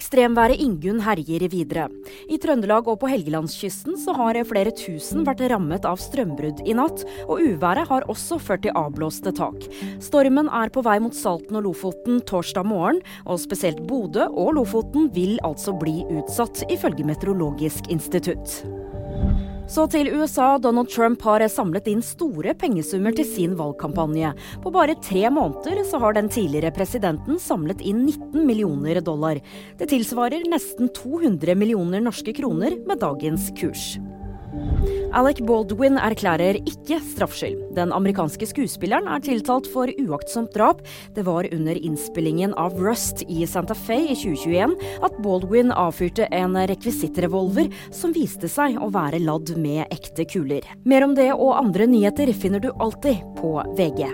Ekstremværet Ingunn herjer videre. I Trøndelag og på Helgelandskysten så har flere tusen vært rammet av strømbrudd i natt, og uværet har også ført til avblåste tak. Stormen er på vei mot Salten og Lofoten torsdag morgen, og spesielt Bodø og Lofoten vil altså bli utsatt, ifølge Meteorologisk institutt. Så til USA. Donald Trump har samlet inn store pengesummer til sin valgkampanje. På bare tre måneder så har den tidligere presidenten samlet inn 19 millioner dollar. Det tilsvarer nesten 200 millioner norske kroner med dagens kurs. Alec Baldwin erklærer ikke straffskyld. Den amerikanske skuespilleren er tiltalt for uaktsomt drap. Det var under innspillingen av Rust i Santa Fe i 2021 at Baldwin avfyrte en rekvisittrevolver som viste seg å være ladd med ekte kuler. Mer om det og andre nyheter finner du alltid på VG.